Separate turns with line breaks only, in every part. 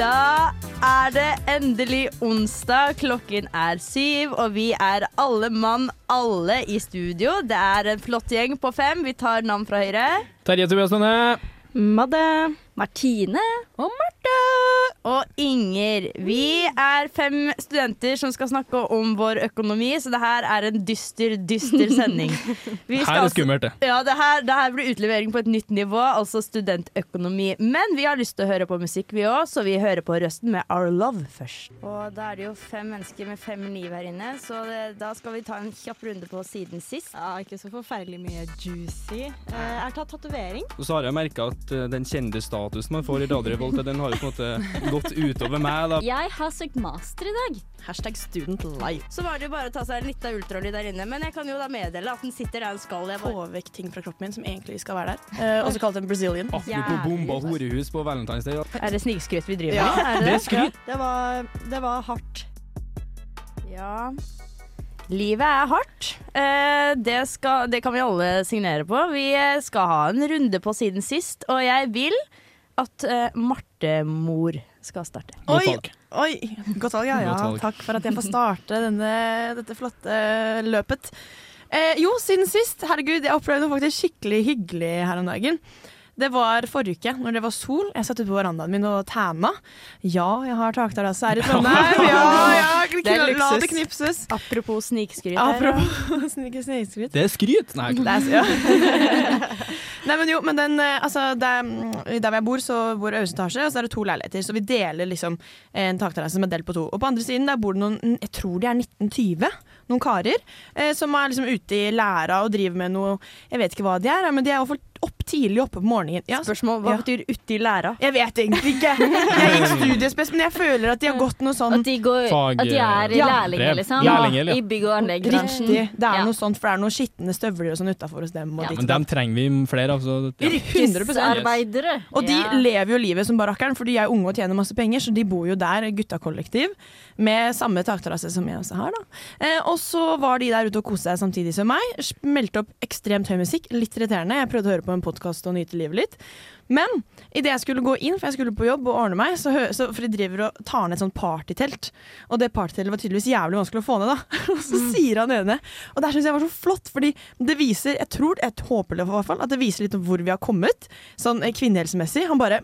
Da er det endelig onsdag. Klokken er syv, og vi er alle mann, alle i studio. Det er en flott gjeng på fem. Vi tar navn fra høyre.
Terje Tobias Lønne.
Madde.
Martine.
Og Marte. Og Inger. Vi er fem studenter som skal snakke om vår økonomi, så det her er en dyster, dyster sending. Vi skal
Her er
det
skummelt, det.
Ja, det her, det her blir utlevering på et nytt nivå, altså studentøkonomi. Men vi har lyst til å høre på musikk, vi òg, så vi hører på Røsten med Our Love først. Og da er det jo fem mennesker med fem liv her inne, så det, da skal vi ta en kjapp runde på siden sist.
Ja, ikke så forferdelig mye juicy. Eh, jeg har tatt tatovering.
Og så har jeg merka at eh, den kjendisstatusen man får i Radio Revolt, den har jo på en måte gått utover meg. da.
Jeg har søkt master i dag.
Hashtag student life.
Så var det jo bare å ta seg en av ultralyd der inne, men jeg kan jo da meddele at den sitter der den skal. Jeg bare
Få vekk ting fra kroppen min som egentlig skal være der. Eh, også kalt en Brazilian.
Apropos bomba horehus på Valentine's Day.
Er det snikskryt vi driver
Ja,
med? Er
Det
det
er skryt.
Det var, det var hardt.
Ja. Livet er hardt. Eh, det, skal, det kan vi alle signere på. Vi eh, skal ha en runde på siden sist, og jeg vil at uh, Marte-mor skal starte.
Godt
Oi.
valg.
Oi, godt valg, ja. ja.
Godt valg.
Takk for at jeg får starte denne, dette flotte løpet. Eh, jo, siden sist, herregud, jeg opplevde noe faktisk skikkelig hyggelig her om dagen. Det var forrige uke, når det var sol. Jeg satt ute på verandaen min og tæna. Ja, jeg har takterrasse her i Trondheim. Ja, ja,
Det er
La det knipses.
Apropos snikskryt.
Apropos snik snikskryt.
Det er skryt! Nei,
Det er, ja. Nei, men jo, men den, eh, altså, der, der jeg bor, så bor øverste etasje, og så er det to leiligheter. Så vi deler liksom en takterrasse som er delt på to. Og på andre siden der bor det noen, jeg tror de er 1920, noen karer, eh, som er liksom ute i læra og driver med noe Jeg vet ikke hva de er, men de er i hvert fall opp tidlig oppe på morgenen. Ja,
Spørsmål hva
Ja.
betyr uti læra?
jeg vet egentlig ikke. Jeg gikk studiespes, men jeg føler at de har gått noe sånn
At de, går,
Fag-
at de er
Ja.
lærlinger, liksom.
Lærlinger, ja.
I bygg- og anleggsbransjen.
Riktig. Det er
Ja.
noe sånt, for det er noen skitne støvler og sånn utafor hos dem. Og
Ja.
ditt
men dem trenger vi flere av. Så, ja.
Yrkesarbeidere.
Og de
Ja.
lever jo livet som barrakkeren, for de er unge og tjener masse penger, så de bor jo der, gutta kollektiv, med samme takterrasse som jeg også har, da. Eh, og så var de der ute og koste seg samtidig som meg. Meldte opp ekstremt høy musikk, litt irriterende. Jeg prøvde å høre på en podkast og nyte livet litt. Men idet jeg skulle gå inn, for jeg skulle på jobb og ordne meg, så, så for de driver og tar ned et sånt partytelt. Og det partyteltet var tydeligvis jævlig vanskelig å få ned, da. Og så sier han ene Og det syns jeg var så flott, fordi det viser, jeg tror, jeg håper det i hvert fall, at det viser litt om hvor vi har kommet, sånn eh, kvinnehelsemessig. Han bare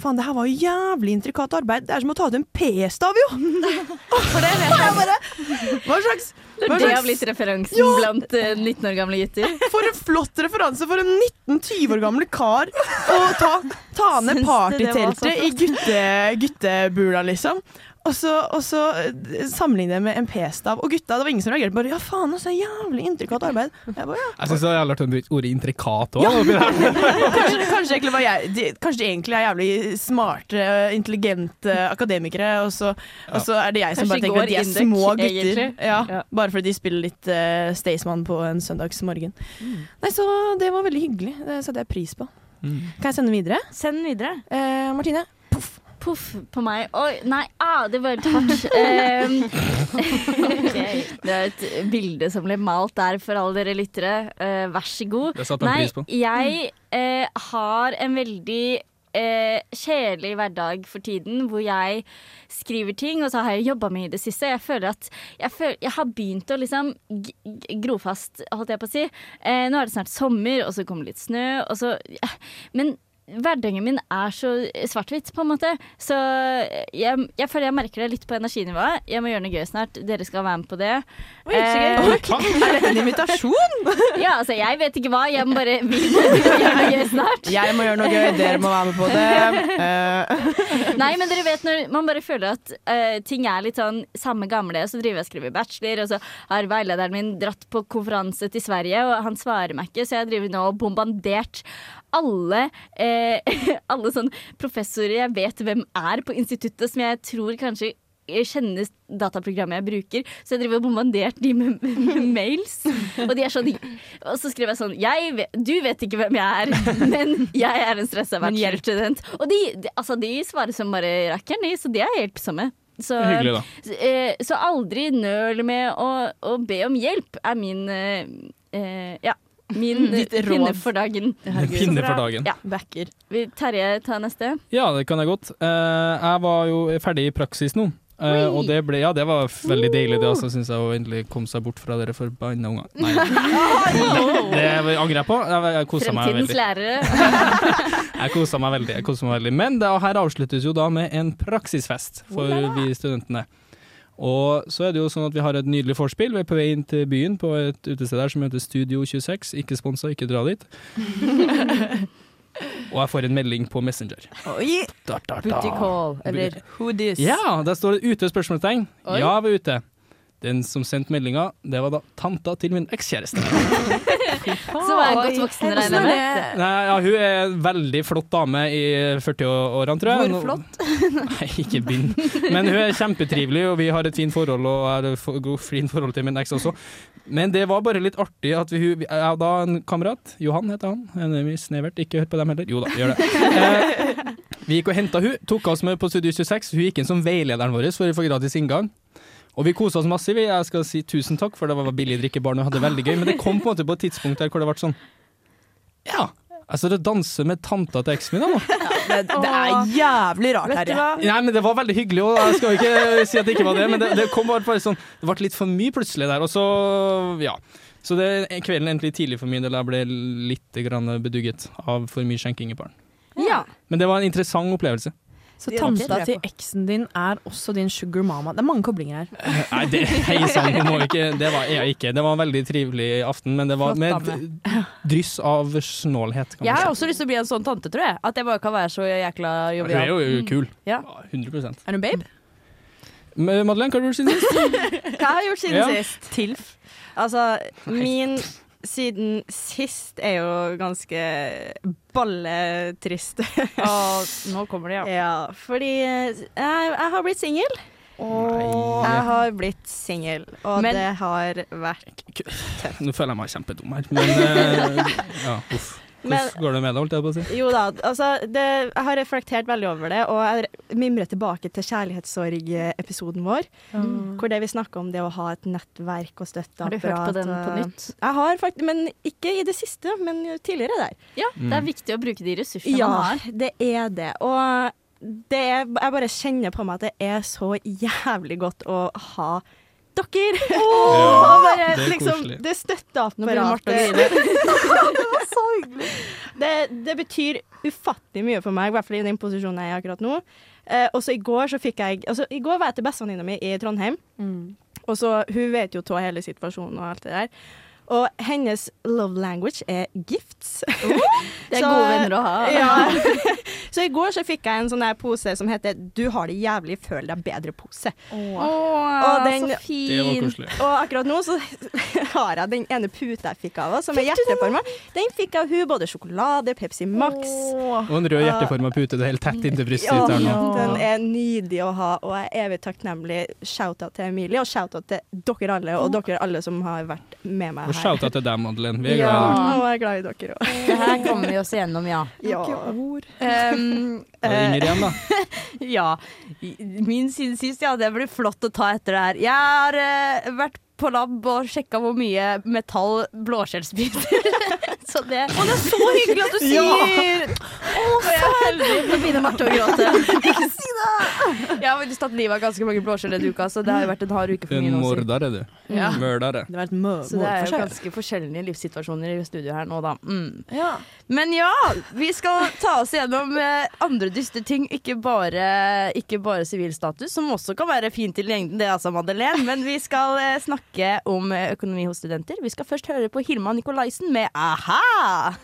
Faen, det her var jo jævlig intrikat arbeid. Det er som å ta ut en P-stav, jo! For det vet jeg bare. Hva slags,
Det har blitt referansen blant eh, 19 år gamle gutter.
For en flott referanse for en 19-20 år gammel kar å ta, ta ned partyteltet i gutte, guttebula, liksom. Og så, og så sammenligner jeg med en P-stav. Og gutta, det var ingen som reagerte. Bare 'ja, faen, så jævlig intrikat arbeid'. Jeg bare, ja.
Jeg syns det er jævlig artig ordet intrikat òg.
kanskje, kanskje, egentlig jeg, de, kanskje de egentlig er jævlig smarte, intelligente akademikere, og så, og så er det jeg som
Kanskje
bare tenker at de er
indek,
små gutter. Ja,
Ja.
Bare fordi de spiller litt uh, Staysman på en søndagsmorgen. Nei, Så det var veldig hyggelig. Det satte jeg pris på.
Mm.
Kan jeg sende den videre?
Send den videre.
Eh, Martine?
Poff på meg. Oi, nei, ah, det var helt hardt. okay. det er et bilde som ble malt der for alle dere lyttere. Uh, vær så god.
Det satte jeg
Nei,
pris på.
jeg uh, har en veldig eh, kjedelig hverdag for tiden, hvor jeg skriver ting, og så har jeg jobba mye i det siste. Jeg føler at jeg, føler, jeg har begynt å liksom gro fast, holdt jeg på å si. Eh, nå er det snart sommer, og så kommer litt snø, og så Men hverdagen min er så svart-hvitt, på en måte. Så jeg, jeg føler jeg merker det litt på energinivået. Jeg må gjøre noe gøy snart. Dere skal være med på det.
Oi.
Eh.
Er dette en invitasjon?
ja, altså, jeg vet ikke hva. Jeg må bare vi må gjøre noe gøy snart.
Jeg må gjøre noe gøy, dere må være med på det. Eh,
Nei, men dere vet når man bare føler at uh, ting er litt sånn samme gamle, så driver jeg og skriver bachelor, og så har veilederen min dratt på konferanse til Sverige, og han svarer meg ikke, så jeg driver nå og bombardert alle, eh, alle sånn professorer jeg vet hvem er på instituttet, som jeg tror kanskje kjenner dataprogrammet jeg bruker, så jeg driver og bombardert de med, med mails. Og de er sånn Og så skriver jeg sånn jeg vet, Du vet ikke hvem jeg er, men jeg er en stressa bachelorstudent. Og de, de, altså, de svarer som bare rakkeren, de, så de er hjelpsomme. Så,
Hyggelig, da.
så, eh, så aldri nøl med å, å be om hjelp, er min eh, eh, Ja. Min pinne for dagen.
Pinne for dagen.
Ja.
Backer.
Vil Terje ta neste?
Ja, det kan jeg godt. Eh, jeg var jo ferdig i praksis nå. Uh, og det ble, ja, det var veldig deilig, det også, syns jeg, å endelig komme seg bort fra dere forbanna ungene. Nei, det, det angrer jeg på. Jeg, jeg kosa meg
Fremtidens
veldig.
lærere.
Jeg kosa meg veldig. Jeg kosa meg veldig. Men det her avsluttes jo da med en praksisfest for vi studentene. Og så er det jo sånn at vi har et nydelig vorspiel. Vi er på vei inn til byen på et utested der som heter Studio 26. Ikke sponsa, ikke dra dit. Og jeg får en melding på Messenger.
Oi!
Da, da, da.
Booty call, eller
Who this?
Ja, der står det ute spørsmålstegn. Ja, vi er ute. Den som sendte meldinga, det var da tanta til min ekskjæreste.
Som er godt voksen, regner jeg med.
Nei, ja, hun er en veldig flott dame i 40-årene, tror jeg.
Hvor
flott? Nei, ikke bind. Men hun er kjempetrivelig, og vi har et fint forhold, og jeg har et fint forhold til min eks også. Men det var bare litt artig at vi, jeg da en kamerat, Johan heter han, en er snevert, ikke hør på dem heller. Jo da, gjør det. Eh, vi gikk og henta hun, tok oss med på Studio 26. Hun gikk inn som veilederen vår for å få gratis inngang. Og vi kosa oss masse. Jeg skal si tusen takk, for det var billig drikkebarn og hadde det veldig gøy. Men det kom på en måte på et tidspunkt der hvor det ble sånn Ja, altså det danser med tanta til eksen min, da. nå.
Det, det er jævlig rart,
her, ja
Terje.
Nei, men det var veldig hyggelig, og jeg skal ikke si at det ikke var det, men det, det kom bare, bare sånn Det ble litt for mye plutselig der, og så Ja. Så det, kvelden endte litt tidlig for min del. Jeg ble litt grann bedugget av for mye skjenking i baren.
Ja.
Men det var en interessant opplevelse.
Så
Det
tanta til eksen din er også din sugar mama. Det er mange koblinger her.
Nei, det, hei sann, hun må ikke Det var jeg ikke. Det var en veldig trivelig aften, men det var med dryss av snålhet. Kan
Jeg har
si.
også lyst til å bli en sånn tante, tror jeg. At jeg bare kan være så jækla
Hun er jo kul.
Ja.
100%
Er du en babe?
Madeleine, hva har du gjort siden sist?
Hva har jeg gjort siden
Ja.
sist?
Tilf.
Altså, min siden sist er jo ganske balletrist.
Og nå kommer det, ja.
ja, fordi eh, jeg, jeg har blitt singel. Jeg har blitt singel, og
Men-
det har vært
Nå føler jeg meg kjempedum her, men uh, ja, uff.
Men-
Hvordan går det med deg, holdt jeg på å si?
Jo da, altså det, jeg har reflektert veldig over det, og jeg mimrer tilbake til kjærlighetssorg-episoden vår, hvor det vi snakker om det å ha et nettverk og støtteapparat.
Har du hørt på den på nytt?
Jeg har faktisk, men ikke i det siste, men tidligere der.
Ja, det er viktig å bruke de ressursene man
Ja, det er det. Og det er, jeg bare kjenner på meg at det er så jævlig godt å ha dere. og bare
det
liksom. Det støtteapparatet Det var så hyggelig. Det, det betyr ufattelig mye for meg, i hvert fall i den posisjonen jeg er akkurat nå. Eh, også i går så fikk jeg Altså, i går var jeg til bestevenninna mi i Trondheim. Og så, Hun vet jo av hele situasjonen og alt det der. Og hennes love language er gifts.
Det er
Så-
gode venner å ha.
Ja. så i går så fikk jeg en sånn der pose som heter 'Du har det jævlig, føl deg bedre'-pose. Og den-
så fin.
Det var koselig.
Og akkurat nå så har jeg den ene puta jeg fikk av henne, som er hjerteforma. Den fikk av hun både sjokolade, Pepsi Max.
Og en rød hjerteforma pute, det er helt tett inntil brystet
Ja, den er nydelig å ha, og jeg er evig takknemlig. Shout-out til Emilie, og shout-out til dere alle, og dere alle som har vært med meg
Og
her.
shout-out til deg, Madeleine. Vi er
Ja,
glad i deg.
og jeg er glad i dere òg.
Det her kommer vi oss igjennom, ja.
Ja.
Um,
Er Inger igjen, da.
ja. Min siden sist, ja. Det blir flott å ta etter det her. Jeg har uh, vært på lab og sjekka hvor mye metall blåskjell spiser. Så det Og det er så hyggelig at du sier!
Nå begynner Marte å gråte.
Jeg har faktisk tatt livet av ganske mange blåskjell denne uka, så det har jo vært en hard uke for
En
min også.
morder er du.
Ja.
Mørdere.
Det var et mø
Så det er jo ganske forskjellige livssituasjoner i studio her nå, da. Mm.
Ja.
Men ja, vi skal ta oss gjennom eh, andre dystre ting, ikke bare, ikke bare sivilstatus, som også kan være fint i lengden, det altså, Madeleine. Men vi skal eh, snakke om eh, økonomi hos studenter. Vi skal først høre på Hilma Nikolaisen med a-ha!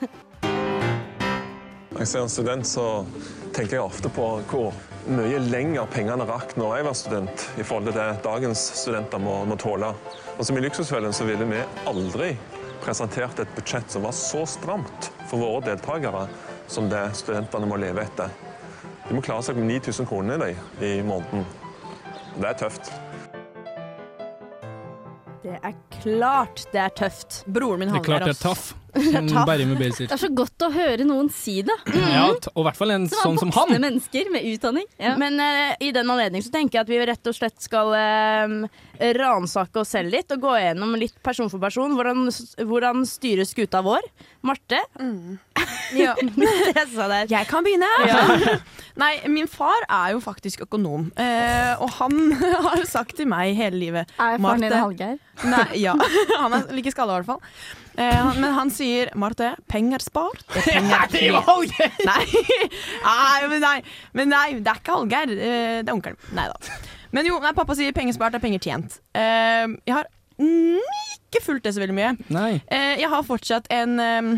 Når jeg ser en student, så tenker jeg ofte på hvor mye lenger pengene rakk når jeg var student, i forhold til det dagens studenter må, må tåle. Og som i Luksusfellen så ville vi aldri presentert et budsjett som var så stramt for våre deltakere som det studentene må leve etter. De må klare seg med 9000 kroner i, måneden. Det er tøft.
Det er klart det er tøft.
Broren min
Det er klart det er taff.
Taff.
Berry med Basic.
Det er så godt å høre noen si det.
Ja, og i hvert fall en
Som
sånn som
voksne
han.
mennesker med utdanning. Ja.
Men uh, i den anledning så tenker jeg at vi rett og slett skal uh, ransake oss selv litt og gå gjennom litt person for person. Hvordan, hvordan styrer skuta vår. Marte,
Ja.
jeg sa det.
Jeg kan begynne. Nei, min far er jo faktisk økonom, eh, og han har sagt til meg hele livet
Er faren din
Marte-
Hallgeir?
Nei, ja. Han er like skalla, i hvert fall. Eh, men han sier 'Marte, penger spart, det er penger til'. Nei. nei, men nei, men nei, det er ikke Hallgeir. eh, det er onkelen. Nei da. Men jo, nei, pappa sier 'penger spart, er penger tjent'. Eh, jeg har ikke fulgt det så veldig mye.
Nei.
Eh, jeg har fortsatt en, eh,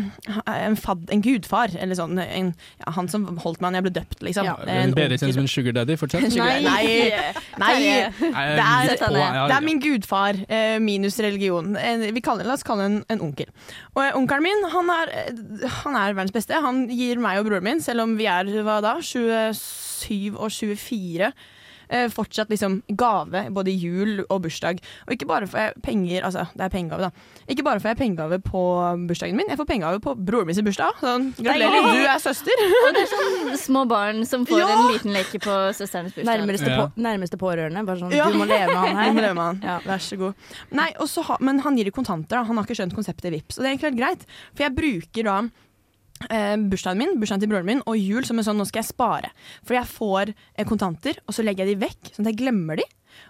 en, fad, en gudfar, eller sånn. En, ja, han som holdt meg da jeg ble døpt, liksom.
Ja.
En
Bedre kjent som en sugar daddy, fortsett.
Nei, nei, nei.
Nei,
Det er- Det er min gudfar eh, minus religion. Vi kaller, la oss kalle ham en, en onkel. Og eh, onkelen min han er, han er verdens beste. Han gir meg og broren min, selv om vi er hva da, 27 og 24, eh, fortsatt liksom gave både jul og bursdag. Og ikke bare får jeg penger Altså, det er pengegave, da. Ikke bare får jeg pengegave på bursdagen min, jeg får pengegave på broren min sin bursdag. Sånn, gratulerer, du er søster.
Og det er sånn små barn som får
Ja.
en liten leke på søsterens bursdag.
Nærmeste,
Ja.
på, nærmeste pårørende. Bare sånn,
Ja.
du må leve med han
må
her.
leve med han.
Ja.
Vær så god. Nei, ha, men han gir i kontanter. Da. Han har ikke skjønt konseptet VIPS, Og det er egentlig helt greit. For jeg bruker da eh, bursdagen min, bursdagen til broren min og jul som en sånn nå skal jeg spare. For jeg får eh, kontanter, og så legger jeg de vekk, sånn at jeg glemmer de.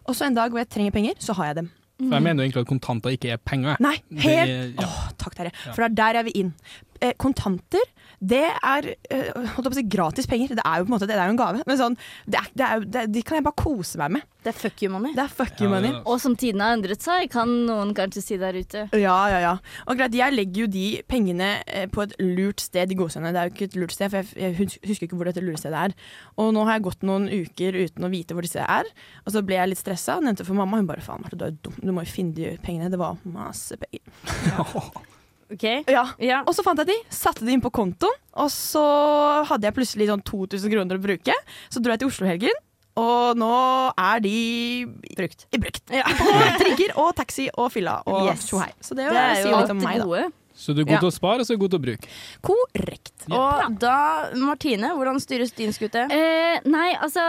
Og så en dag hvor jeg trenger penger, så har jeg dem.
For jeg mener jo egentlig at kontanter ikke er penger.
Nei, helt
er- ja.
Åh, takk, Terje. For det er der jeg vil inn. Eh, kontanter, det er eh, holdt jeg på å si, gratis penger. Det er jo på en måte det er jo en gave. Men sånn, det er, det er, det, de kan jeg bare kose meg med.
Det er fuck you money.
Det er fuck
Ja,
you money.
det er-
Og som tidene har endret seg, kan noen kanskje si der ute.
Ja, ja, ja. Og greit, jeg legger jo de pengene eh, på et lurt sted i godsendene. Det er jo ikke et lurt sted, for jeg, jeg husker ikke hvor dette lurestedet er. Og nå har jeg gått noen uker uten å vite hvor disse er. Og så ble jeg litt stressa, nevnte for mamma. Hun bare faen, Marte, du er dum. Du må jo finne de pengene. Det var masse penger.
Ok?
Ja.
Ja.
Og så fant jeg de, satte de inn på kontoen, og så hadde jeg plutselig sånn 2000 kroner å bruke. Så dro jeg til Oslo-helgen, og nå er de
Brukt.
i brukt. Ja. trigger og taxi og fylla og
Yes.
tjohei. Så det,
Det er jo
litt om meg,
gode. da.
Så du er god
Ja.
til å spare, og så er du god til å bruke.
Korrekt.
Og da, Martine, hvordan styres din skute?
Eh, nei, altså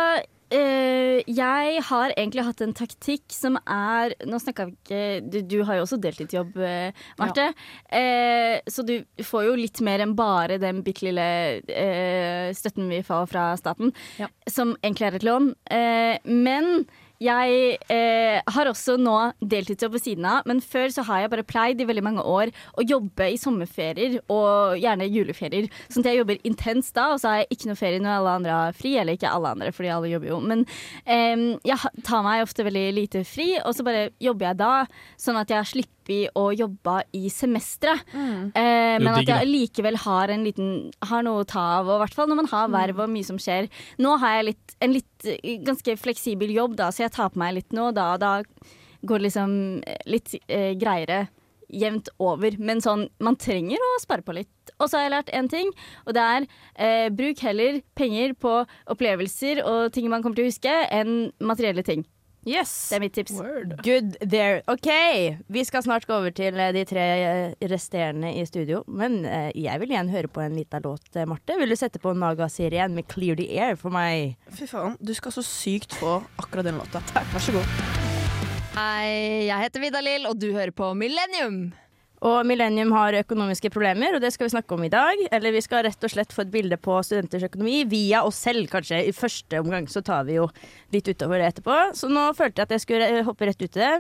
eh, Jeg har egentlig hatt en taktikk som er Nå snakka vi ikke du, du har jo også deltidsjobb, eh, Marte. Eh, så du får jo litt mer enn bare den bitte lille eh, støtten vi får fra staten,
Ja.
som egentlig er et lån. Eh, men jeg eh, har også nå deltidsjobb ved siden av, men før så har jeg bare pleid i veldig mange år å jobbe i sommerferier og gjerne juleferier. Sånn at jeg jobber intenst da, og så har jeg ikke noe ferie når alle andre har fri. Eller ikke alle andre, fordi alle jobber jo. Men eh, jeg tar meg ofte veldig lite fri, og så bare jobber jeg da, sånn at jeg slipper å jobbe i semesteret. Eh, men at jeg likevel har liten Har noe å ta av, og i hvert fall når man har verv og mye som skjer. Nå har jeg litt, en litt eh, ganske fleksibel jobb, da, så jeg tar på meg litt nå og da. Da går det liksom eh, litt eh, greiere jevnt over. Men sånn, man trenger å spare på litt. Og så har jeg lært én ting, og det er eh, bruk heller penger på opplevelser og ting man kommer til å huske, enn materielle ting.
Yes.
Det er mitt tips.
Good there. OK, vi skal snart gå over til eh, de tre eh, resterende i studio. Men eh, jeg vil igjen høre på en liten låt, Marte. Vil du sette på Naga-serien med 'Clear the Air' for meg?
Fy faen, du skal så sykt få akkurat den låta. Vær så god.
Hei, jeg heter Vidar Lill, og du hører på Millennium.
Og Millennium har økonomiske problemer, og det skal vi snakke om i dag. Eller vi skal rett og slett få et bilde på studenters økonomi via oss selv, kanskje. I første omgang så tar vi jo litt utover det etterpå. Så nå følte jeg at jeg skulle eh, hoppe rett ut i det.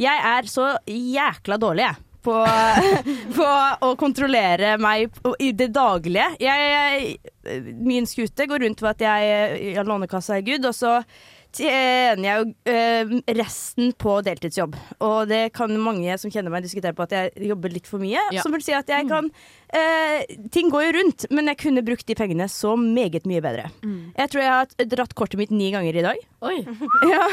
Jeg er så jækla dårlig, jeg. På, på å kontrollere meg i det daglige. Jeg, jeg, min skute går rundt ved at jeg, jeg Lånekassa er good, og så tjener jeg jo eh, resten på deltidsjobb. Og det kan mange som kjenner meg diskutere på at jeg jobber litt for mye.
Ja.
Som vil si at jeg kan eh, Ting går jo rundt, men jeg kunne brukt de pengene så meget mye bedre. Jeg tror jeg har dratt kortet mitt ni ganger i dag.
Oi.
Ja.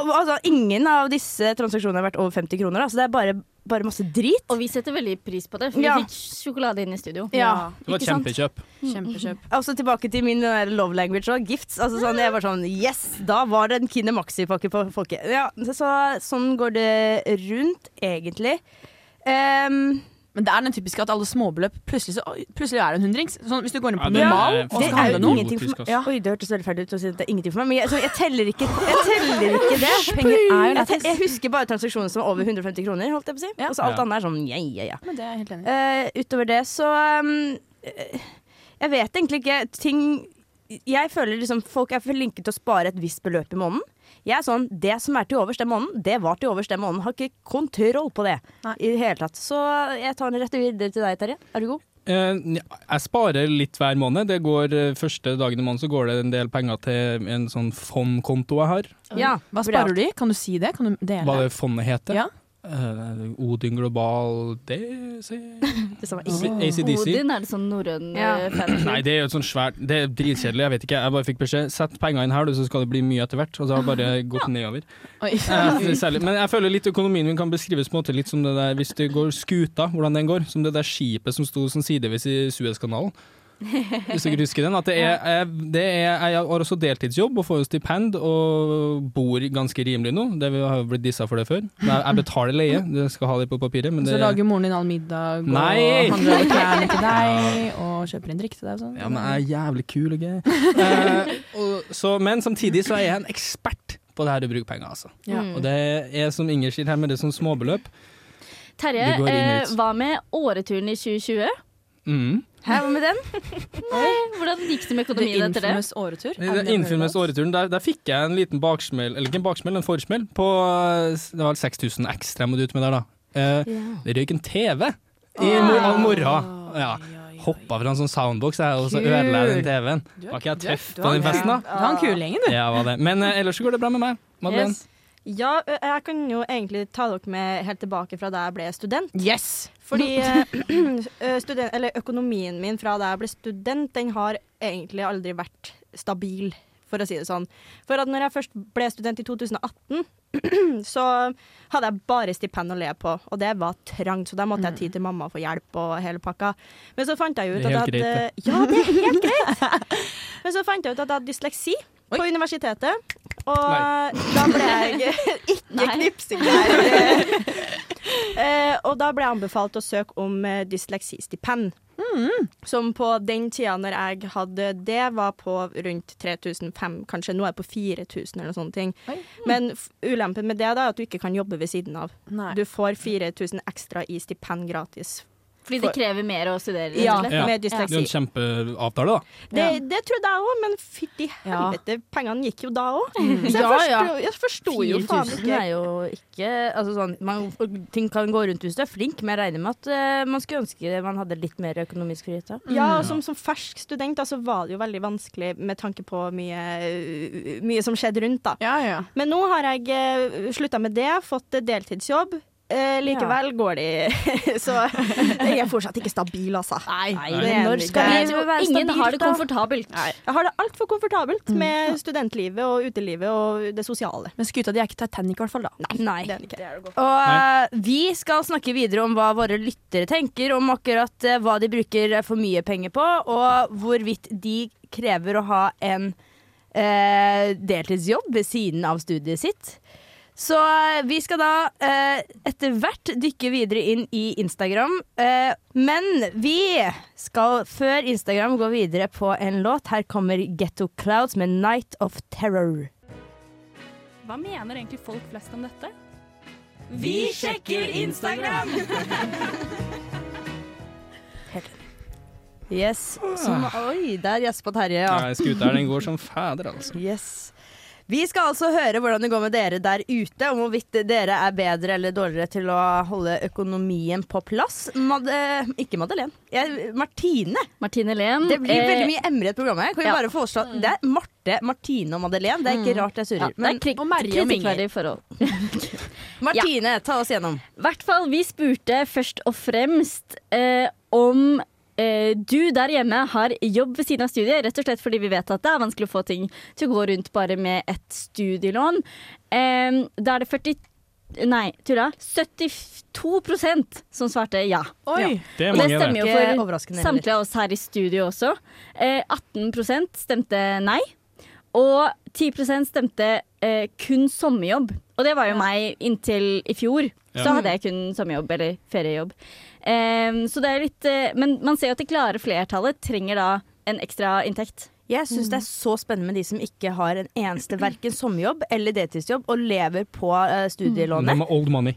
Og, altså, ingen av disse transaksjonene har vært over 50 kroner. Altså, det er bare, bare masse drit.
Og vi setter veldig pris på det, for
Ja.
vi fikk sjokolade inn i studio.
Ja,
Det var et
kjempekjøp
kjempekjøp.
Kjempekjøp.
Også tilbake til min der love language og gifts. Altså sånn, jeg var sånn Yes! Da var det en Kine Maxi-pakke på folket. Ja, så, så, sånn går det rundt, egentlig. Ehm,
Men det er den typiske at alle småbeløp plutselig, så, plutselig er det en hundrings. Sånn, hvis du går inn på
Ja, det er
normal og skal handle noe.
ingenting for meg. Ja. Oi, det hørtes veldig fælt ut å si at det er ingenting for meg, men jeg, så jeg, teller, ikke, jeg teller ikke det.
Penger er jo lættis.
jeg husker bare transaksjoner som var over 150 kroner, holdt jeg på å si.
Ja.
Og så alt
Ja.
annet er sånn ja, ja, ja.
Men det er jeg helt enig.
Eh, utover det så um, eh, Jeg vet egentlig ikke ting Jeg føler liksom folk er flinke til å spare et visst beløp i måneden. Jeg er sånn, Det som er til overs den måneden, det var til overs den måneden. Har ikke kontroll på det
Nei.
i det hele tatt. Så jeg tar den rett videre til deg, Terje. Er du god?
Eh, jeg sparer litt hver måned. Det går eh, Første dagen i måneden så går det en del penger til en sånn fondkonto jeg har.
Ja.
Hva sparer du i? Kan du si det? Kan du dele?
Hva det fondet heter?
Ja.
Eh, Odin Global DC. ACDC?
Odin, er det sånn norrøn
Ja.
eh, fantasy?
Nei, det er jo et sånt svært Det er dritkjedelig, jeg vet ikke. Jeg bare fikk beskjed Sett penger inn her, du, så skal det bli mye etter hvert. Og så har det bare gått nedover.
Oi.
Eh. Men jeg føler litt økonomien min kan beskrives på en måte litt som det der hvis det går skuta, hvordan den går. Som det der skipet som sto sånn sidevis i Suezkanalen. Hvis dere husker den. At det er, jeg, det er, jeg har også deltidsjobb og får jo stipend og bor ganske rimelig nå. Det vi har jo blitt dissa for det før. Jeg, betaler leie, det skal ha det på papiret. Men
Så
det,
lager moren din all middag og
Nei!
handler klærne til deg og kjøper inn drikke til deg og sånn.
Ja, men jeg er jævlig kul og gøy. Eh, og, så, men samtidig så er jeg en ekspert på det her å bruke penger, altså.
Ja.
Mm.
Og det er som Inger sier her, med det sånn småbeløp.
Terje,
Det
eh, hva med åreturen i 2020?
Mm.
Hæ, hva med den?
Hvordan gikk det med økonomien etter det?
infamous åretur.
I den Infamous åreturen, der, der fikk jeg en liten baksmell, eller ikke en baksmell, en forsmell, på eh, Det var 6000 ekstra jeg måtte ut med der, da. Eh, det røyk en TV i mor av morgen. Ja. Hoppa fra en sånn soundbox jeg, og så ødela jeg den TV-en. Var ikke jeg tøff på den festen, da?
Du har en kul gjeng, du.
Ja, var det. Men eh, ellers så går det bra med meg. Madeleine.
Yes.
Ja, jeg kan jo egentlig ta dere med helt tilbake fra da jeg ble student.
Yes!
Fordi student, eller økonomien min fra da jeg ble student, den har egentlig aldri vært stabil, for å si det sånn. For at når jeg først ble student i 2018, så hadde jeg bare stipend å le på, og det var trangt, så da måtte jeg tid til mamma for hjelp og hele pakka. Men så fant jeg ut at jeg hadde Ja, det er helt greit! Men så fant jeg ut at jeg hadde dysleksi på universitetet, og da ble jeg Ikke knipsing her. Eh, og da ble jeg anbefalt å søke om uh, dysleksistipend. Som på den tida når jeg hadde det, var på rundt 3005, kanskje nå er jeg på 4000 eller noe sånt. ting.
Oi.
Men ulempen med det da, er at du ikke kan jobbe ved siden av.
Nei.
Du får 4000 ekstra i stipend gratis.
Fordi det krever mer å studere?
Ja.
Ja.
med
Det er jo en kjempeavtale, da.
Det, det trodde jeg òg, men fytti
Ja.
helvete, pengene gikk jo da òg. Så jeg
Ja, ja.
forsto, jeg forsto jo faen
4000
ikke
er jo ikke altså sånn, man, Ting kan gå rundt hvis du er flink, men jeg regner med at uh, man skulle ønske man hadde litt mer økonomisk frihet. da.
Ja, og som, som fersk student da, så var det jo veldig vanskelig med tanke på mye, mye som skjedde rundt. da.
Ja, ja.
Men nå har jeg uh, slutta med det, fått eh, deltidsjobb. Eh, likevel går de Så jeg er fortsatt ikke stabil, altså.
Nei,
det er
når skal
vi
være være
Ingen har det
komfortabelt.
komfortabelt.
Jeg har det altfor komfortabelt med studentlivet og utelivet og det sosiale.
Men skuta di er ikke Titanic, i hvert fall. da.
Nei.
Det er ikke.
Og Nei. vi skal snakke videre om hva våre lyttere tenker om akkurat eh, hva de bruker for mye penger på, og hvorvidt de krever å ha en eh, deltidsjobb ved siden av studiet sitt. Så eh, vi skal da eh, etter hvert dykke videre inn i Instagram. Eh, men vi skal før Instagram gå videre på en låt. Her kommer Getto Clouds med 'Night of Terror'.
Hva mener egentlig folk flest om dette?
Vi sjekker Instagram! Yes. Som, oi, der gjespa Terje, ja.
Ja, Skuta den går som fader, altså.
Yes. Vi skal altså høre hvordan det går med dere der ute, om hvorvidt dere er bedre eller dårligere til å holde økonomien på plass. Mad ikke Madeleine. Jeg, Martine.
Martine Len.
Det blir
eh,
veldig mye Emre i et program her. Kan vi
ja.
bare foreslå Det er Marte, Martine og Madeleine. Det er ikke rart jeg
ja,
surrer.
det er
Men
Og Merje og Inger.
Martine.
Martine, ta oss gjennom.
I hvert fall, vi spurte først og fremst eh, om eh, du der hjemme har jobb ved siden av studiet, rett og slett fordi vi vet at det er vanskelig å få ting til å gå rundt bare med et studielån. Eh, da er det 40 Nei, tulla. 72% som svarte ja.
Oi!
Det er
Og det stemmer
det.
jo for samtlige av oss her i studio også. Eh, 18% stemte nei. Og 10 stemte eh, kun sommerjobb. Og det var jo meg inntil i fjor.
Ja.
Så hadde jeg kun sommerjobb eller feriejobb. Um, så det er litt uh, Men man ser jo at det klare flertallet trenger da en ekstra inntekt.
Jeg syns det er så spennende med de som ikke har en eneste verken sommerjobb eller deltidsjobb og lever på
De
studielånet.
med old money.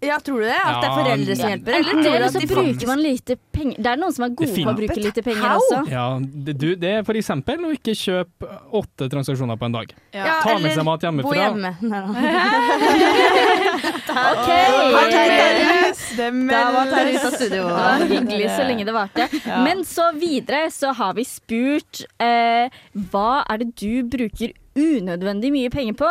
Ja, tror du det? At det er foreldre som hjelper? Eller tror du
eller
at
så
de
bruker man lite penger. Det er noen som er gode på å bruke lite penger
How?
også.
Ja, det, du, det er for eksempel å ikke kjøpe åtte transaksjoner på en dag.
Ja,
Ta med seg mat
Bo
hjemmefra.
hjemme. Nei, da.
OK!
Da var Terje ute av studio.
Det var hyggelig så lenge det varte.
Ja.
Men så videre så har vi spurt eh, hva er det du bruker unødvendig mye penger på?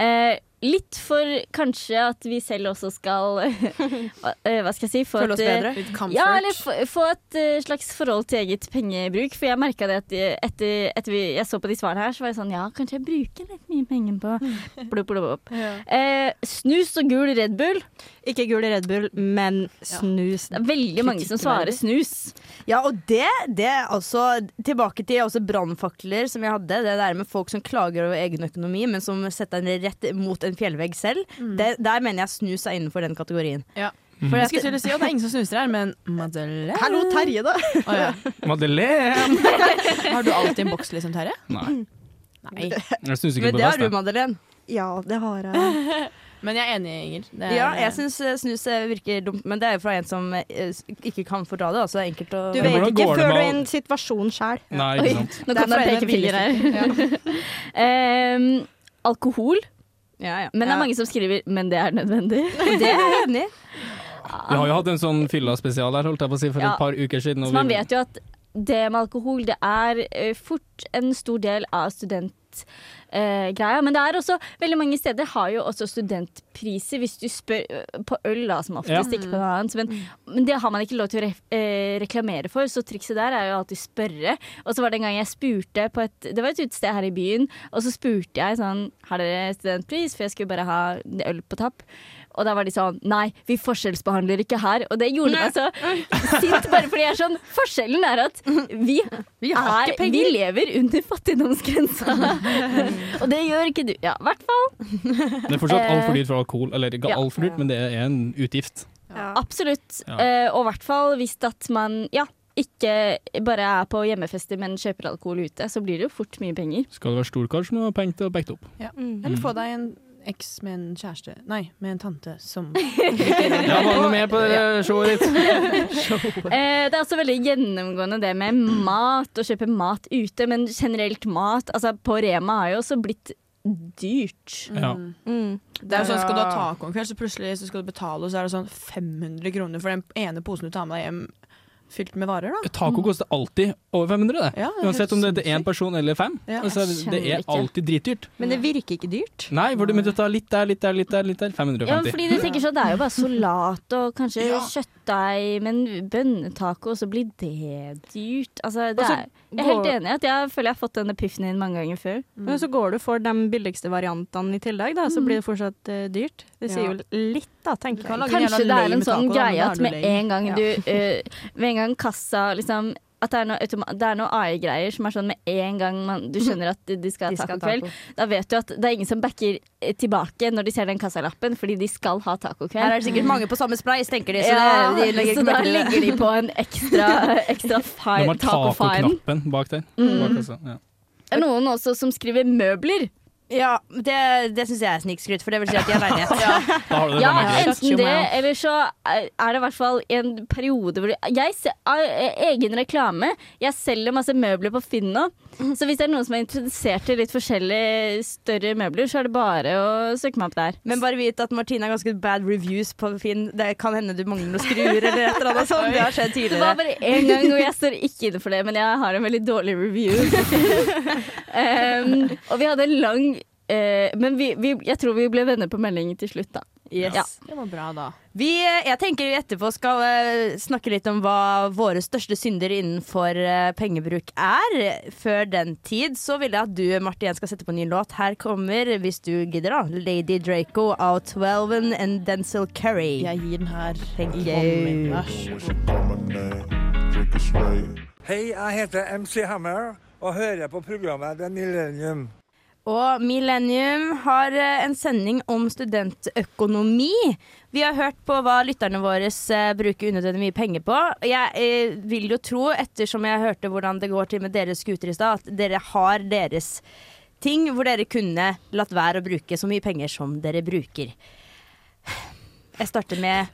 Eh, litt for kanskje at vi selv også skal hva, eh, skal jeg si? Få
Føle oss
eh,
bedre.
Litt comfort.
Ja, eller få, et eh, slags forhold til eget pengebruk. For jeg merka det at etter, etter vi, jeg så på de svarene her, så var jeg sånn Ja, kanskje jeg bruker litt mye penger på blubb, blubb, blubb. Eh, Snus og gul Red Bull.
Ikke gul Red Bull, men snus.
Det er veldig mange som svarer snus.
Ja, og det, det er altså Tilbake til også brannfakler som jeg hadde. Det der med folk som klager over egen økonomi, men som setter den rett mot en fjellvegg selv. Det, der mener jeg snus er innenfor den kategorien.
Ja.
For
Jeg skulle til å si at det er ingen som snuser her, men Madeleine
Hallo, Terje, da!
Oh, ja.
Madeleine!
Har du alltid en boks, liksom, Terje?
Nei,
Nei.
jeg snuser ikke
men
på
det har du, Madeleine.
Ja, det har jeg.
Men jeg er enig, Inger. Det er-
Ja, jeg syns eh, snus eh, virker dumt, men det er jo fra en som eh, ikke kan fordra det. Altså, enkelt å
Du vet ikke
går
før du er i en situasjon sjæl.
Nei, ikke sant.
Nå kan jeg peke
fra
her. um, alkohol.
ja, ja.
Men det er mange som skriver 'men det er nødvendig'.
Det er jeg enig i.
Vi har jo hatt en sånn fylla-spesial her, holdt jeg på å si, for
Ja.
et par uker siden. og
Så man
vi-
vet jo at det med alkohol det er fort en stor del av studentgreia. Men det er også veldig mange steder har jo også studentpriser hvis du spør eh, på øl, da, som oftest,
Ja.
ikke på noe annet. Men, men det har man ikke lov til å re eh, reklamere for, så trikset der er jo alltid spørre. Og så var det en gang jeg spurte på et Det var et utested her i byen, og så spurte jeg sånn Har dere studentpris? For jeg skulle bare ha øl på tapp. Og da var de sånn Nei, vi forskjellsbehandler ikke her. Og det gjorde meg så sint, bare fordi jeg er sånn Forskjellen er at vi,
Vi har
er,
ikke penger.
vi lever under fattigdomsgrensa. og det gjør ikke du. Ja, i hvert fall.
Det er fortsatt altfor dyrt for alkohol. Eller ikke
Ja.
altfor dyrt, men det er en utgift.
Absolutt.
Ja.
Eh, og i hvert fall hvis at man ja, ikke bare er på hjemmefester, men kjøper alkohol ute, så blir det jo fort mye penger.
Skal du være storkar, så må du ha penger til å backe det opp.
Ja.
Mm.
Eller få deg en eks med en kjæreste Nei, med en tante som
Ja, var du med på det showet ditt?
Eh, det er også veldig gjennomgående det med mat, å kjøpe mat ute, men generelt mat. Altså på Rema har jo også blitt dyrt.
Ja.
Mm.
Det er jo sånn, Skal du ha taco en kveld, så plutselig så skal du betale, og så er det sånn 500 kroner for den ene posen du tar med deg hjem fylt med varer. da
Taco koster alltid over 500, det.
Ja, det
Uansett om det er én person eller fem.
Ja.
Altså, det er
ikke.
alltid dritdyrt.
Men det virker ikke dyrt.
Nei, for du må ta litt der, litt der, litt der. litt der 550.
Ja, fordi du tenker sånn, Det er jo bare salat og kanskje kjøttdeig, men bønnetaco, så blir det dyrt. Altså, det
Og så
er, jeg er helt enig i at jeg føler jeg har fått den epiphanien mange ganger før.
Men så går du for de billigste variantene i tillegg, da, så blir det fortsatt uh, dyrt. Det sier
Ja.
jo litt, da, tenker jeg.
Kanskje det er en sånn greie at med en gang du uh, Med en gang kassa liksom at det er noe, det er noe AI-greier som er sånn med en gang man, du skjønner at de, de skal ha
De
tacokveld. Da vet du at det er ingen som backer eh, tilbake når de ser den kassalappen, fordi de skal ha tacokveld.
Her er det sikkert mange på samme spleis, tenker de. Så,
ja,
det, de
så da legger de på en ekstra, ekstra
De
fine,
har
taco-fine.
tacoknappen bak der.
Mm.
Bak ja.
Er noen også som skriver møbler.
Ja, det, det syns jeg er snikskryt, for det vil si at de har leilighet.
ja. har
Ja, enten det, eller så er det i hvert fall en periode hvor Jeg ser eh, egen reklame. Jeg selger masse møbler på Finn nå. Så hvis det er noen som er interessert i litt forskjellige større møbler, så er det bare å søke meg opp der.
Men bare vit at Martine har ganske bad reviews på Finn. Det kan hende du mangler noen skruer eller et eller annet sånt. Det har skjedd tidligere.
Det var bare én gang, og jeg står ikke inne for det, men jeg har en veldig dårlig review. um, og vi hadde en lang uh, Men vi, vi, jeg tror vi ble venner på melding til slutt, da.
Yes.
Ja.
Det var bra, da.
Vi, jeg tenker vi etterpå skal eh, snakke litt om hva våre største synder innenfor eh, pengebruk er. Før den tid så vil jeg at du, Martin, skal sette på en ny låt. Her kommer, hvis du gidder, da, Lady Draco av Twelven and Denzil Curry.
Jeg gir den her
Thank you.
Hei, jeg heter MC Hammer og hører på programmet The Millennium.
Og Millennium har eh, en sending om studentøkonomi. Vi har hørt på hva lytterne våre eh, bruker unødvendig mye penger på. Jeg eh, vil jo tro, ettersom jeg hørte hvordan det går til med deres skuter i stad, at dere har deres ting hvor dere kunne latt være å bruke så mye penger som dere bruker. Jeg starter med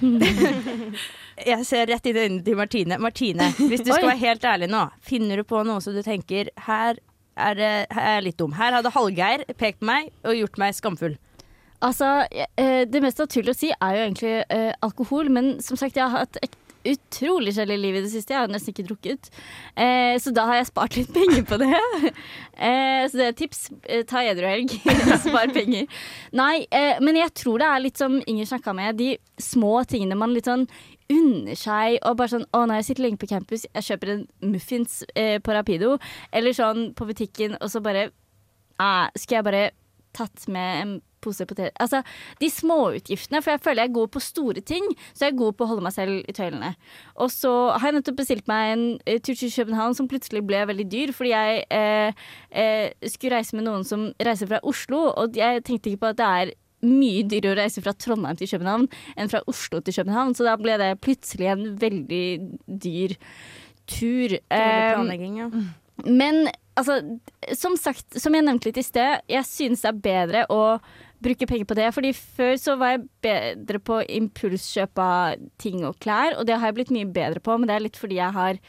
Jeg ser rett inn i øynene til Martine. Martine, hvis du skal være helt ærlig nå, finner du på noe som du tenker her er, er litt dum. Her hadde Hallgeir pekt på meg og gjort meg skamfull.
Altså, eh, det mest naturlige å si er jo egentlig eh, alkohol, men som sagt, jeg har hatt et utrolig kjedelig liv i det siste. Jeg har nesten ikke drukket. Eh, så da har jeg spart litt penger på det. eh, så det er tips. Eh, ta edruhelg. Spar penger. Nei, eh, men jeg tror det er litt som Inger snakka med, de små tingene man litt sånn unner seg og bare sånn Å, nei, jeg sitter lenge på campus, jeg kjøper en muffins eh, på Rapido, eller sånn på butikken, og så bare eh, Skulle jeg bare tatt med en pose poteter Altså, de småutgiftene, for jeg føler jeg er god på store ting, så jeg er god på å holde meg selv i tøylene. Og så har jeg nettopp bestilt meg en eh, tur til København som plutselig ble veldig dyr, fordi jeg eh, eh, skulle reise med noen som reiser fra Oslo, og jeg tenkte ikke på at det er mye dyrere å reise fra Trondheim til København enn fra Oslo til København, så da ble det plutselig en veldig dyr tur.
Dårlig
Eh,
planlegging, ja.
men altså, som sagt, som jeg nevnte litt i sted, jeg synes det er bedre å bruke penger på det. Fordi før så var jeg bedre på impulskjøp av ting og klær, og det har jeg blitt mye bedre på, men det er litt fordi jeg har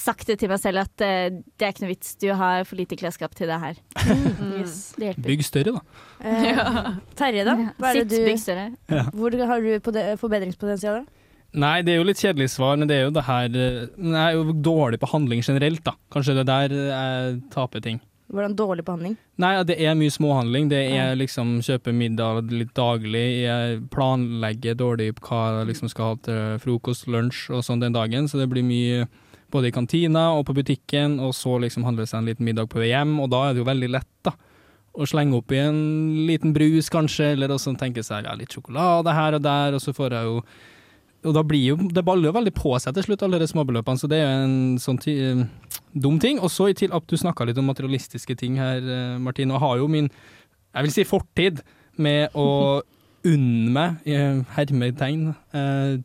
sagt det til meg selv at uh, det er ikke noe vits, du har for lite klesskap til det her.
Yes.
Det.
Bygg større, da.
Eh, Terje, da? Hva er det
bygg
du,
større.
hvor har du på det, forbedringspotensial?
Nei, det er jo litt kjedelig svar, men det er jo det her eh, Jeg er jo dårlig på handling generelt, da. Kanskje det er der jeg taper ting.
Hvordan dårlig behandling?
Nei, det er mye småhandling. Det er liksom kjøpe middag litt daglig. Jeg planlegger dårlig på hva jeg liksom skal ha til frokost, lunsj og sånn den dagen, så det blir mye både i kantina og på butikken, og så liksom handle seg en liten middag på vei hjem, og da er det jo veldig lett, da. Å slenge oppi en liten brus, kanskje, eller også tenke seg ja, litt sjokolade her og der, og så får jeg jo og da blir jo, det baller jo veldig på seg til slutt, alle de småbeløpene, så det er jo en sånn ti, eh, dum ting. Og så i til at du snakka litt om materialistiske ting her, Martin, Martine, og har jo min, jeg vil si fortid, med å unne meg, i hermetegn, eh,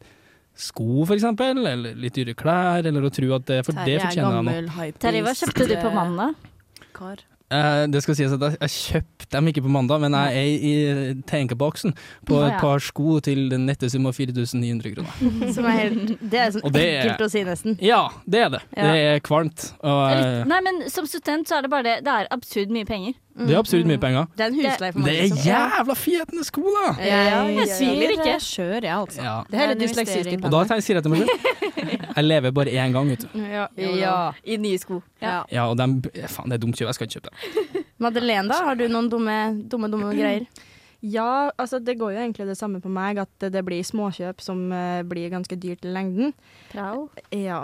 sko for eksempel, eller litt dyre klær, eller å tro at det, for
Terje det
fortjener jeg nå.
gammel,
Terje, hva kjøpte du på mandag?
Kar.
Eh, det skal sies at jeg, jeg kjøpte dem ikke på mandag, men jeg er i tenkeboksen på et par sko til den nette sum av 4900 kroner.
Som er helt, det er sånn
det er-
ekkelt å si, nesten.
Ja, det er det.
Ja.
Det er kvalmt. Og, eh,
Nei, men som student så er det bare det. Det er absurd mye penger.
Det er absurd mye penger.
Det er en husleie for
Det er
liksom.
jævla fietende sko, da!
Jeg sviler ikke.
Kjør, jeg, altså.
Ja.
Det er
hele
dysleksiske.
Og da sier jeg til meg selv Jeg lever bare én gang, vet du.
Ja. ja.
I nye sko.
Ja.
Ja, og dem, faen, det er dumt kjøp. Jeg skal ikke kjøpe dem.
Madeleine, da? Har du noen dumme, dumme, dumme greier?
Ja, altså det går jo egentlig det samme på meg, at det blir småkjøp som eh, blir ganske dyrt i lengden.
Prao.
Ja.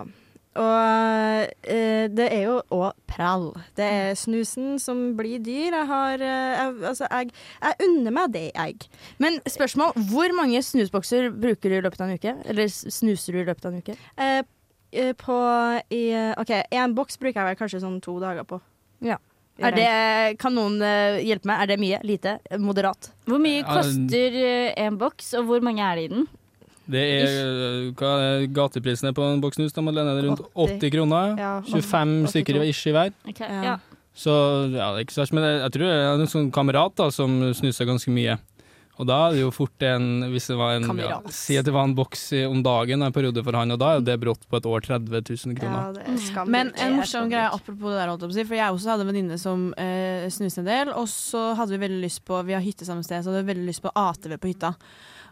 Og eh, det er jo òg prall. Det er snusen som blir dyr. Jeg har eh, jeg, Altså, jeg, jeg unner meg det, jeg.
Men spørsmål, hvor mange snusbokser bruker du i løpet av en uke? Eller snuser du i løpet av en uke?
Eh, eh, på i OK, én boks bruker jeg vel kanskje sånn to dager på.
Ja. Er det, kan noen eh, hjelpe meg? Er det mye? Lite? Moderat?
Hvor mye koster én en boks, og hvor mange er det i den?
Det er, hva er gateprisen er på en boks snus? da, Madeleine? Er det rundt
80.
80 kroner?
Ja,
25 stykker
82.
ish i hver.
Okay,
Ja.
ja.
Så ja, det er ikke så verst. Men jeg, jeg tror jeg har en sånn kamerat da, som snuser ganske mye. Og da er det jo fort en Hvis det var en ja, Si at det var en boks om dagen en periode for han, og da er det brått på et år 30 000 kroner.
det er.
Men en
er
morsom greie apropos det der, holdt jeg på å si, for jeg også hadde en venninne som eh, snuste en del, og så hadde vi veldig lyst på Vi har hytte samme sted, så hadde vi veldig lyst på ATV på hytta.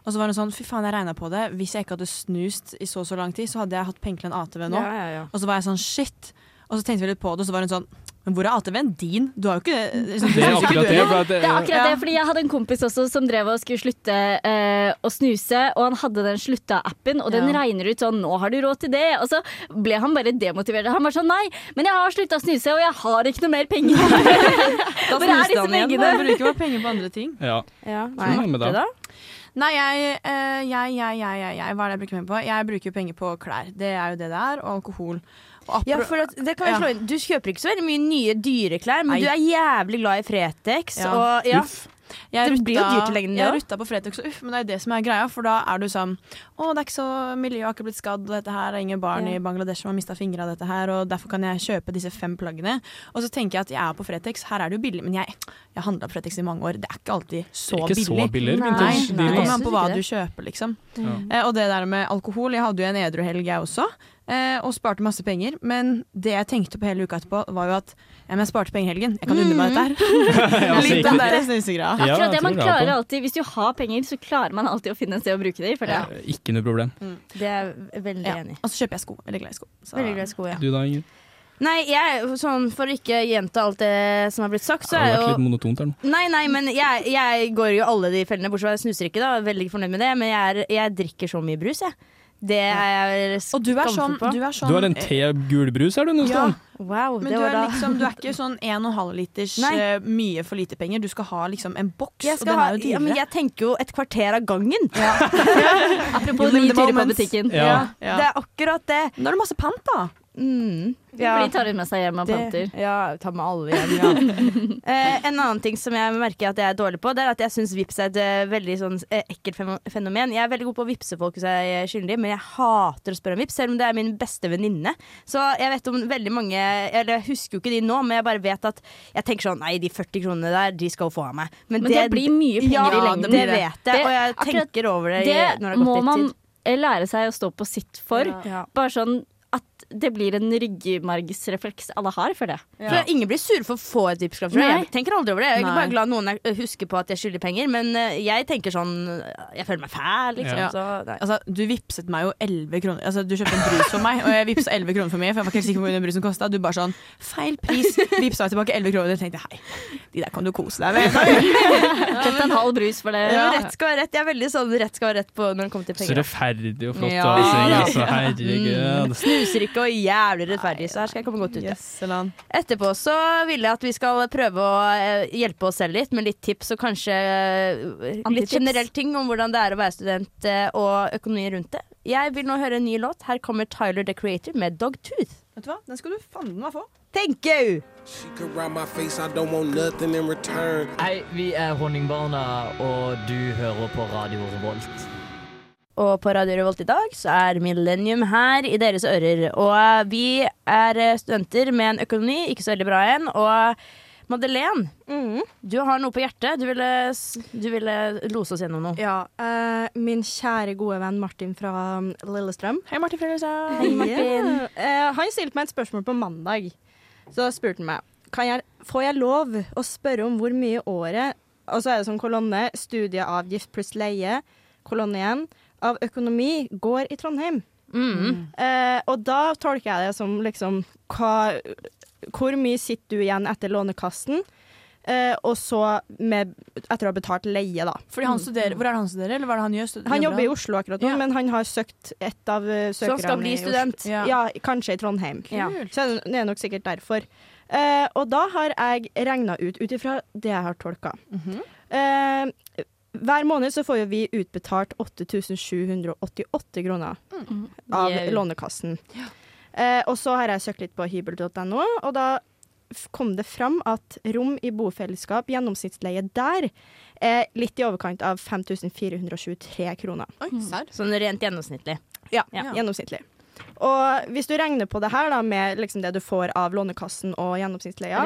Og så var det sånn, fy faen, jeg regna på det. Hvis jeg ikke hadde snust i så og så lang tid, så hadde jeg hatt penger til en ATV nå.
Ja, ja, ja.
Og så var jeg sånn, shit. Og så tenkte vi litt på det, og så var hun sånn Men hvor er ATV-en din? Du har jo ikke liksom,
Det er akkurat det. Det,
Det er akkurat det, fordi jeg hadde en kompis også som drev og skulle slutte eh, å snuse, og han hadde den slutta-appen, og den
Ja.
regner ut sånn 'nå har du råd til det', og så ble han bare demotivert. Han var sånn 'nei, men jeg har slutta å snuse, og jeg har ikke noe mer penger'.
Da
Hvor er
snuste
disse
han igjen.
pengene?
Jeg bruker bare penger på andre ting.
ja.
Ja.
Hva
det
da?
Nei, jeg, eh, jeg, jeg, jeg, jeg, jeg, hva er det jeg bruker penger på? Jeg bruker penger på klær. Det er jo det det er, og alkohol.
Ja, for at, det kan jeg slå inn. Du kjøper ikke så veldig mye nye dyreklær, men
Nei.
du er jævlig glad i Fretex.
Ja.
Og, ja.
Uff.
Jeg
Det blir jo dyrt til lengden, det
Jeg rutta på Fretex og uff, men det er det som er greia, for da er du sånn Å, det er ikke så Miljøet har ikke blitt skadd, og dette her er ingen barn
Ja.
i Bangladesh som har mista fingre av dette her, og derfor kan jeg kjøpe disse fem plaggene. Og så tenker jeg at jeg er på Fretex, her er det jo billig, men jeg jeg har handla på Fretex i mange år, det er ikke alltid så
Det er ikke
billig.
så billig.
Nei,
Nei, det kommer an på hva du kjøper, liksom.
Ja.
Eh, og det der med alkohol, jeg hadde jo en edru helg jeg også, eh, og sparte masse penger. Men det jeg tenkte på hele uka etterpå, var jo at ja, men jeg sparte penger i helgen, jeg kan unne meg dette her. Litt
av
den der snusegreia.
Ja,
Akkurat det man
det er
klarer alltid Hvis du har penger, så klarer man alltid å finne et sted å bruke det i. føler jeg.
Eh, Ikke noe problem.
Det er jeg veldig
Ja.
enig i.
Og så kjøper jeg sko. Veldig glad i sko. Så.
Veldig glad i sko, ja.
Du da, Inger?
Nei, jeg, sånn, for å ikke gjenta alt det som har blitt sagt, så
Det har vært
jo
litt monotont her nå.
Nei, nei, men jeg, jeg går jo alle de fellene, bortsett fra jeg snuser ikke, da. Veldig fornøyd med det. Men jeg, er, jeg drikker så mye brus, jeg. Det er jeg
Og du er sånn,
på.
du er sånn
Du har en te-gulbrus er du, nå,
Ja,
Wow,
men
det
du er, liksom, du er ikke sånn 1,5 liters
Nei.
eh, mye for lite penger. Du skal ha liksom en boks, og den
ha,
er jo
ja, men jeg tenker jo et kvarter av gangen.
Apropos
ny
turer på butikken.
Ja.
Ja.
Det er akkurat det.
Nå er det masse pant, da.
Mm.
For de tar det med seg hjem og panter.
Ja, tar med alle hjem, ja. eh, en annen ting som jeg merker at jeg er dårlig på, Det er at jeg syns vips er et eh, veldig sånn, eh, ekkelt fenomen. Jeg er veldig god på å vippse folk hvis jeg er skyldig, men jeg hater å spørre om vips, selv om det er min beste venninne. Så jeg vet om veldig mange Eller jeg husker jo ikke de nå, men jeg bare vet at jeg tenker sånn Nei, de 40 kronene der, de skal hun få av meg.
Men det blir mye penger
ja,
i lengden.
Det
det.
vet jeg, og jeg tenker over det,
Det
når det har gått litt
man
må
man lære seg å stå på sitt for.
Ja.
Bare sånn det blir en ryggmargsrefleks alle har for det.
For Ingen blir sure for å få et Vipps-krav. tror Jeg Jeg tenker aldri over det. Jeg er
Nei.
bare glad noen er, husker på at jeg skylder penger, men eh, jeg tenker sånn Jeg føler meg fæl, liksom.
Ja.
Så, nei.
Altså, du vippset meg jo 11 kroner. Altså, du kjøpte en brus for meg, og jeg vippsa 11 kroner for mye. For jeg var ikke helt sikker på hvor den brusen kosta. Du bare sånn feil pris. Vippsa jeg tilbake 11 kroner. og Jeg tenkte hei, de der kan du kose deg med.
Kjøpte en halv brus for det.
Ja. Rett skal være rett. Jeg er veldig sånn rett skal være rett på når det kommer til
Så rettferdig og flott.
Ja.
altså, herregud.
Snuser ikke og jævlig rettferdig, så her skal jeg komme godt ut.
Yes,
Etterpå så vil jeg at vi skal prøve å eh, hjelpe oss selv litt med litt tips og kanskje eh, litt generelt ting om hvordan det er å være student eh, og økonomi rundt det. Jeg vil nå høre en ny låt. Her kommer Tyler the Creator med Dogtooth.
Vet du hva, den skal du fanden meg få.
Thank you!
She could ride my face, I don't want nothing in return.
Hei, vi er Honningbarna, og du hører på Radio Revolt.
Og på Radio Revolt i dag så er Millennium her i deres ører. Og vi er studenter med en økonomi, ikke så veldig bra en. Og Madeleine, du har noe på hjertet. Du ville, du ville lose oss gjennom noe.
Ja, Uh, min kjære gode venn Martin fra um, Lillestrøm.
Hei, Martin Fredrikstad.
Hei, Martin.
Eh, han stilte meg et spørsmål på mandag. Så spurte han meg kan jeg, Får jeg lov å spørre om hvor mye året Og så er det sånn kolonne studieavgift pluss leie, kolonne igjen, av økonomi går i Trondheim.
Mm.
Uh, og da tolker jeg det som liksom hva, Hvor mye sitter du igjen etter Lånekassen? Uh, og så med, etter å ha betalt leie, da.
Fordi han studerer, Hvor er det han studerer, eller hva er det han gjør? Stud-
Han jobber i Oslo akkurat nå,
Ja.
men han har søkt et av uh,
Så han skal bli student.
Ja.
Ja, kanskje i Trondheim.
Ja.
Så det er nok sikkert derfor. Uh, og da har jeg regna ut, ut ifra det jeg har tolka
Mhm.
eh, Hver måned så får vi utbetalt 8788 kroner av
Yeah.
Lånekassen. Eh, og så har jeg søkt litt på hybel.no, og da kom det fram at rom i bofellesskap, gjennomsnittsleie der, er litt i overkant av 5423 kroner.
Oi, mm.
Sånn rent gjennomsnittlig.
Ja,
Ja.
gjennomsnittlig. Og hvis du regner på det her da, med liksom det du får av Lånekassen og gjennomsnittsleia,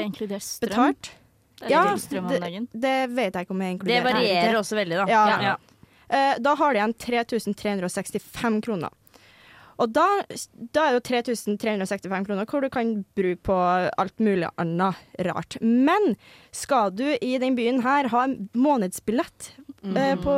betalt Ja, det, det vet jeg ikke om jeg inkluderer.
Det varierer også veldig, da.
Ja.
Ja.
Uh, da har du igjen 3365 kroner. Og da, da er det jo 3365 kroner hvor du kan bruke på alt mulig annet rart. Men skal du i den byen her ha en månedsbillett eh, på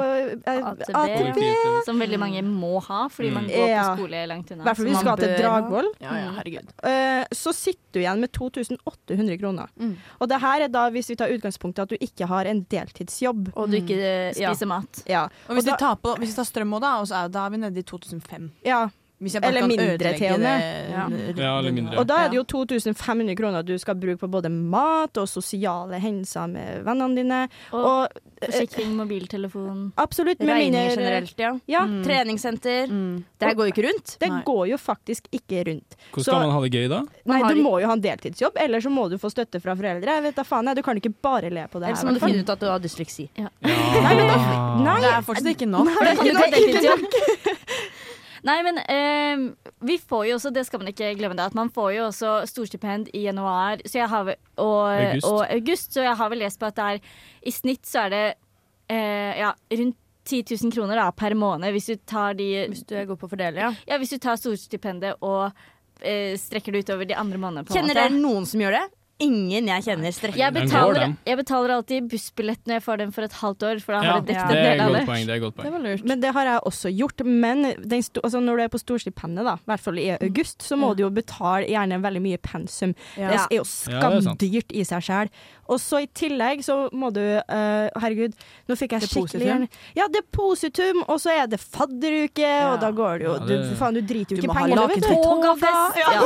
eh,
AtB.
AtB
Som veldig mange må ha, fordi man går
Ja.
på skole langt
I
unna.
hvert fall hvis du skal til
bør ha.
Dragvoll.
Ja, ja.
Eh, så sitter du igjen med 2800 kroner.
Mm.
Og det her er da hvis vi tar utgangspunktet at du ikke har en deltidsjobb.
Og du ikke ja.
Mat.
Ja,
Og hvis,
Og da-
de tar på, hvis de tar strøm òg, da, da er vi nede i 2005.
ja. Eller mindre til og med.
Ja, eller mindre.
Og da er det jo 2500 kroner du skal bruke på både mat og sosiale hendelser med vennene dine.
Og,
Og, eh,
forsikring, mobiltelefon.
absolutt.
Regninger
mindre-
generelt, ja.
Ja,
Mm.
Treningssenter.
Mm.
Det her går jo ikke rundt.
det
Nei.
går jo faktisk ikke rundt.
Hvordan
Så-
skal man ha det gøy da?
Nei, du må jo ha en deltidsjobb, eller så må du få støtte fra foreldre. Jeg vet da faen, jeg. Du kan ikke bare le på det
Eller så må du finne ut at du har dysleksi.
Nei, men da, nei,
Det er fortsatt ikke nok.
Nei, det
er
ikke deltidsjobb. Nei, men eh, vi får jo også, det skal man ikke glemme det, at man får jo også storstipend i januar så jeg har, og,
August.
og august. Så jeg har vel lest på at det er i snitt så er det eh, ja, rundt 10 000 kroner da, per måned hvis du tar de
Hvis du er god på å fordele, ja.
Ja, hvis du tar storstipendet og eh, strekker det utover de andre månedene.
Kjenner dere noen som gjør det? Ingen jeg kjenner strekker
Jeg betaler, jeg betaler alltid bussbillett når jeg får den for et halvt år, for da
Ja,
har det
det
dekket en del
et godt
det.
poeng. Det er et godt poeng.
Men det har jeg også gjort. Men den sto, altså når du er på storstipendet, da, i hvert fall i august, så må
Ja.
du jo betale gjerne veldig mye pensum.
Ja.
Det er jo
Ja,
skamdyrt i seg sjøl. Og så i tillegg så må du uh, Herregud, nå fikk jeg skikkelig
Depositum?
Ja, depositum, og så er det fadderuke, og da går det jo
Ja,
du,
det-
Faen, du driter jo
Du
ikke
ha
pengene, vet du.
Togafest!
Ja.
Ja.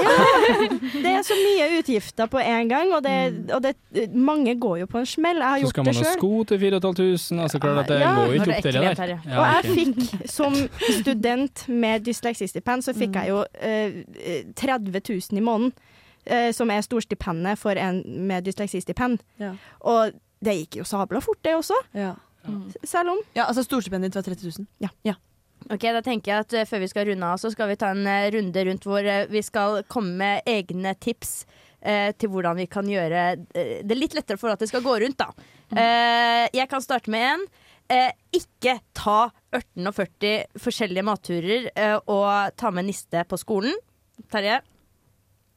Det er så mye utgifter på en gang, og, det, og det, mange går jo på en smell. Jeg har
Så skal man ha sko til 4500, altså klart at det
Ja.
går jo ikke opp til det der. Ja,
Og jeg fikk som student med dysleksistipend, så fikk jeg jo uh, 30 000 i måneden. Eh, som er storstipendet for en med dysleksistipend.
Ja.
Og det gikk jo sabla fort, det også.
Ja.
Selv om.
ja, altså storstipendet ditt var 30 000. Ja.
Ok, Da tenker jeg at eh, før vi skal runde av, så skal vi ta en eh, runde rundt hvor eh, vi skal komme med egne tips eh, til hvordan vi kan gjøre det litt lettere for at det skal gå rundt, da. Eh, jeg kan starte med en. Eh, ikke ta 18 og 40 forskjellige matturer eh, og ta med niste på skolen. Terje?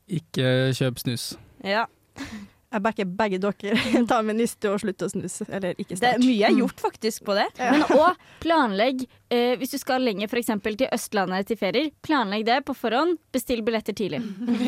Ikke kjøp snus.
Ja.
Jeg backer begge dere. Ta med niste og slutt å snuse. Eller ikke
Det er mye jeg har gjort faktisk på det.
Men òg planlegg, eh, hvis du skal lenger f.eks. til Østlandet til ferier, planlegg det på forhånd. Bestill billetter tidlig.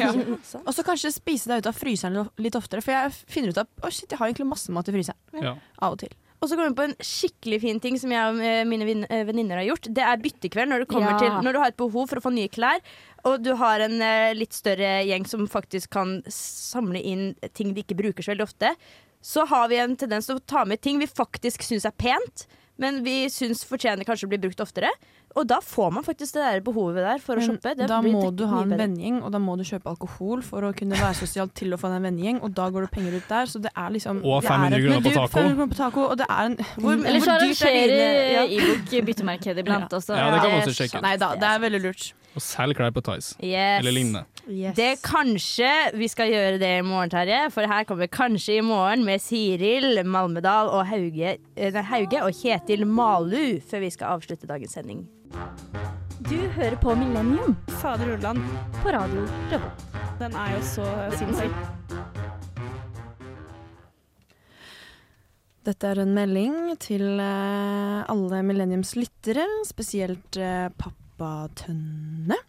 Og så kanskje spise deg ut av fryseren litt oftere, for jeg finner ut at å shit, jeg har egentlig masse mat i fryseren.
Ja.
Av og til.
Og så kommer vi på en skikkelig fin ting som jeg og eh, mine eh, venninner har gjort. Det er byttekveld når,
Ja.
til, når du har et behov for å få nye klær, og du har en eh, litt større gjeng som faktisk kan samle inn ting de ikke bruker så veldig ofte. Så har vi en tendens til å ta med ting vi faktisk syns er pent, men vi syns fortjener kanskje å bli brukt oftere. Og da får man faktisk det der behovet der for å shoppe. Det
da
blir
må du ha en vennegjeng, og da må du kjøpe alkohol for å kunne være sosial til å få en vennegjeng, og da går det penger ut der. Så det er liksom
Og
det
500
er
kroner på taco.
500 på taco, og det er en
Hvor-
Eller så
er
arrangerer
ja.
e-book byttemarked iblant også.
Ja, det kan man også sjekke. ut.
Nei da, det er veldig lurt.
Og selg klær på Tice.
Yes.
Eller lignende.
Yes.
Det kanskje vi skal gjøre det i morgen, Terje. For her kommer Kanskje i morgen med Siril Malmedal og Hauge, eh, nei, Hauge og Kjetil Malu før vi skal avslutte dagens sending.
Du hører på Millennium
Fader Ulland,
på radio Revolt.
den er jo så sinnssyk.
Dette er en melding til eh, alle Millenniums lyttere, spesielt eh, pappa Tønne.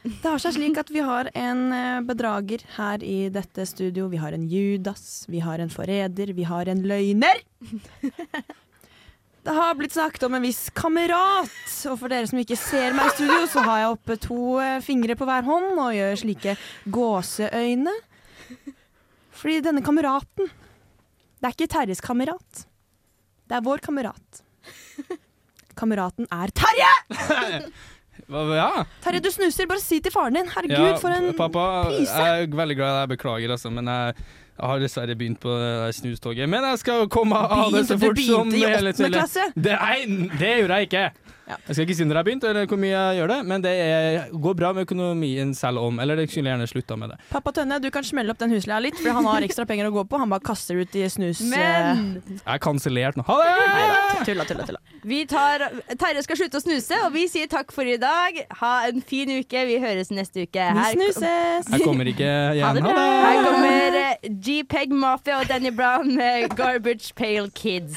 Det har seg slik at vi har en eh, bedrager her i dette studio. Vi har en Judas, vi har en forræder, vi har en løgner. Det har blitt snakket om en viss kamerat, og for dere som ikke ser meg i studio, så har jeg oppe to eh, fingre på hver hånd og gjør slike gåseøyne. Fordi denne kameraten det er ikke Terjes kamerat. Det er vår kamerat. Kameraten er Terje!
Ja.
Terje, du snuser. Bare si til faren din. Herregud,
ja,
for en
Pappa, jeg er veldig glad. Jeg beklager, altså, men jeg, jeg har dessverre begynt på snustoget. Men jeg skal komme av det så
du
fort som
begynte i åttende klasse.
Det, nei, det gjorde jeg ikke.
Ja.
Jeg skal ikke si når jeg har begynt, eller hvor mye jeg gjør det, men det er, går bra med økonomien selv om. Eller jeg skulle gjerne slutta med det.
Pappa Tønne, du kan smelle opp den husleia litt, for han har ekstra penger å gå på. Han bare kaster ut i snus...
Men
Jeg er kansellert nå. Ha det!
eh, Tulla, tulla, tulla.
vi tar, Terje skal slutte å snuse, og vi sier takk for i dag. Ha en fin uke. Vi høres neste uke.
Vi
Her-
snuses!
Jeg kommer ikke igjen.
det
Ha
bra.
det!
Her kommer eh, G-Peg Mafia og Danny Brown med Garbage Pale Kids.